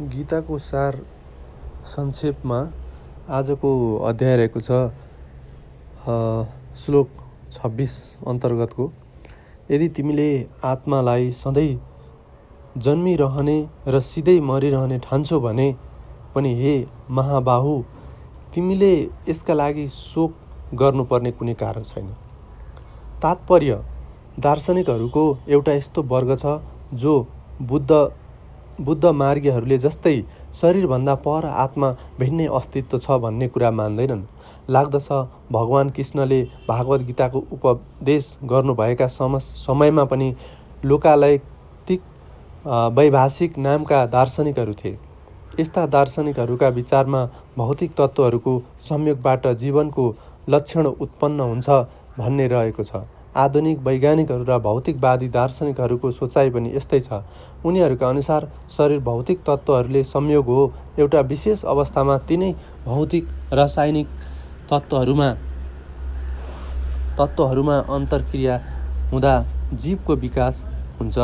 गीताको सार संक्षेपमा आजको अध्याय रहेको छ श्लोक छब्बिस अन्तर्गतको। यदि तिमीले आत्मालाई सधैँ जन्मिरहने र सिधै मरिरहने ठान्छौ भने पनि हे महाबाहु तिमीले यसका लागि शोक गर्नुपर्ने कुनै कारण छैन। तात्पर्य दार्शनिकहरूको एउटा यस्तो वर्ग छ जो बुद्ध बुद्ध मार्गीहरूले जस्तै शरीरभन्दा पर आत्मा भिन्नै अस्तित्व छ भन्ने कुरा मान्दैनन्। लाग्दछ भगवान् कृष्णले भागवत गीताको उपदेश गर्नुभएका सम समयमा पनि लोकालैतिक वैभाषिक नामका दार्शनिकहरू थिए। यस्ता दार्शनिकहरूका विचारमा भौतिक तत्त्वहरूको संयोगबाट जीवनको लक्षण उत्पन्न हुन्छ भन्ने रहेको छ। आधुनिक वैज्ञानिकहरू र भौतिकवादी दार्शनिकहरूको सोचाइ पनि यस्तै छ। उनीहरूका अनुसार शरीर भौतिक तत्त्वहरूले संयोग हो। एउटा विशेष अवस्थामा तिनै भौतिक रासायनिक तत्त्वहरूमा तत्त्वहरूमा अन्तर्क्रिया हुँदा जीवको विकास हुन्छ।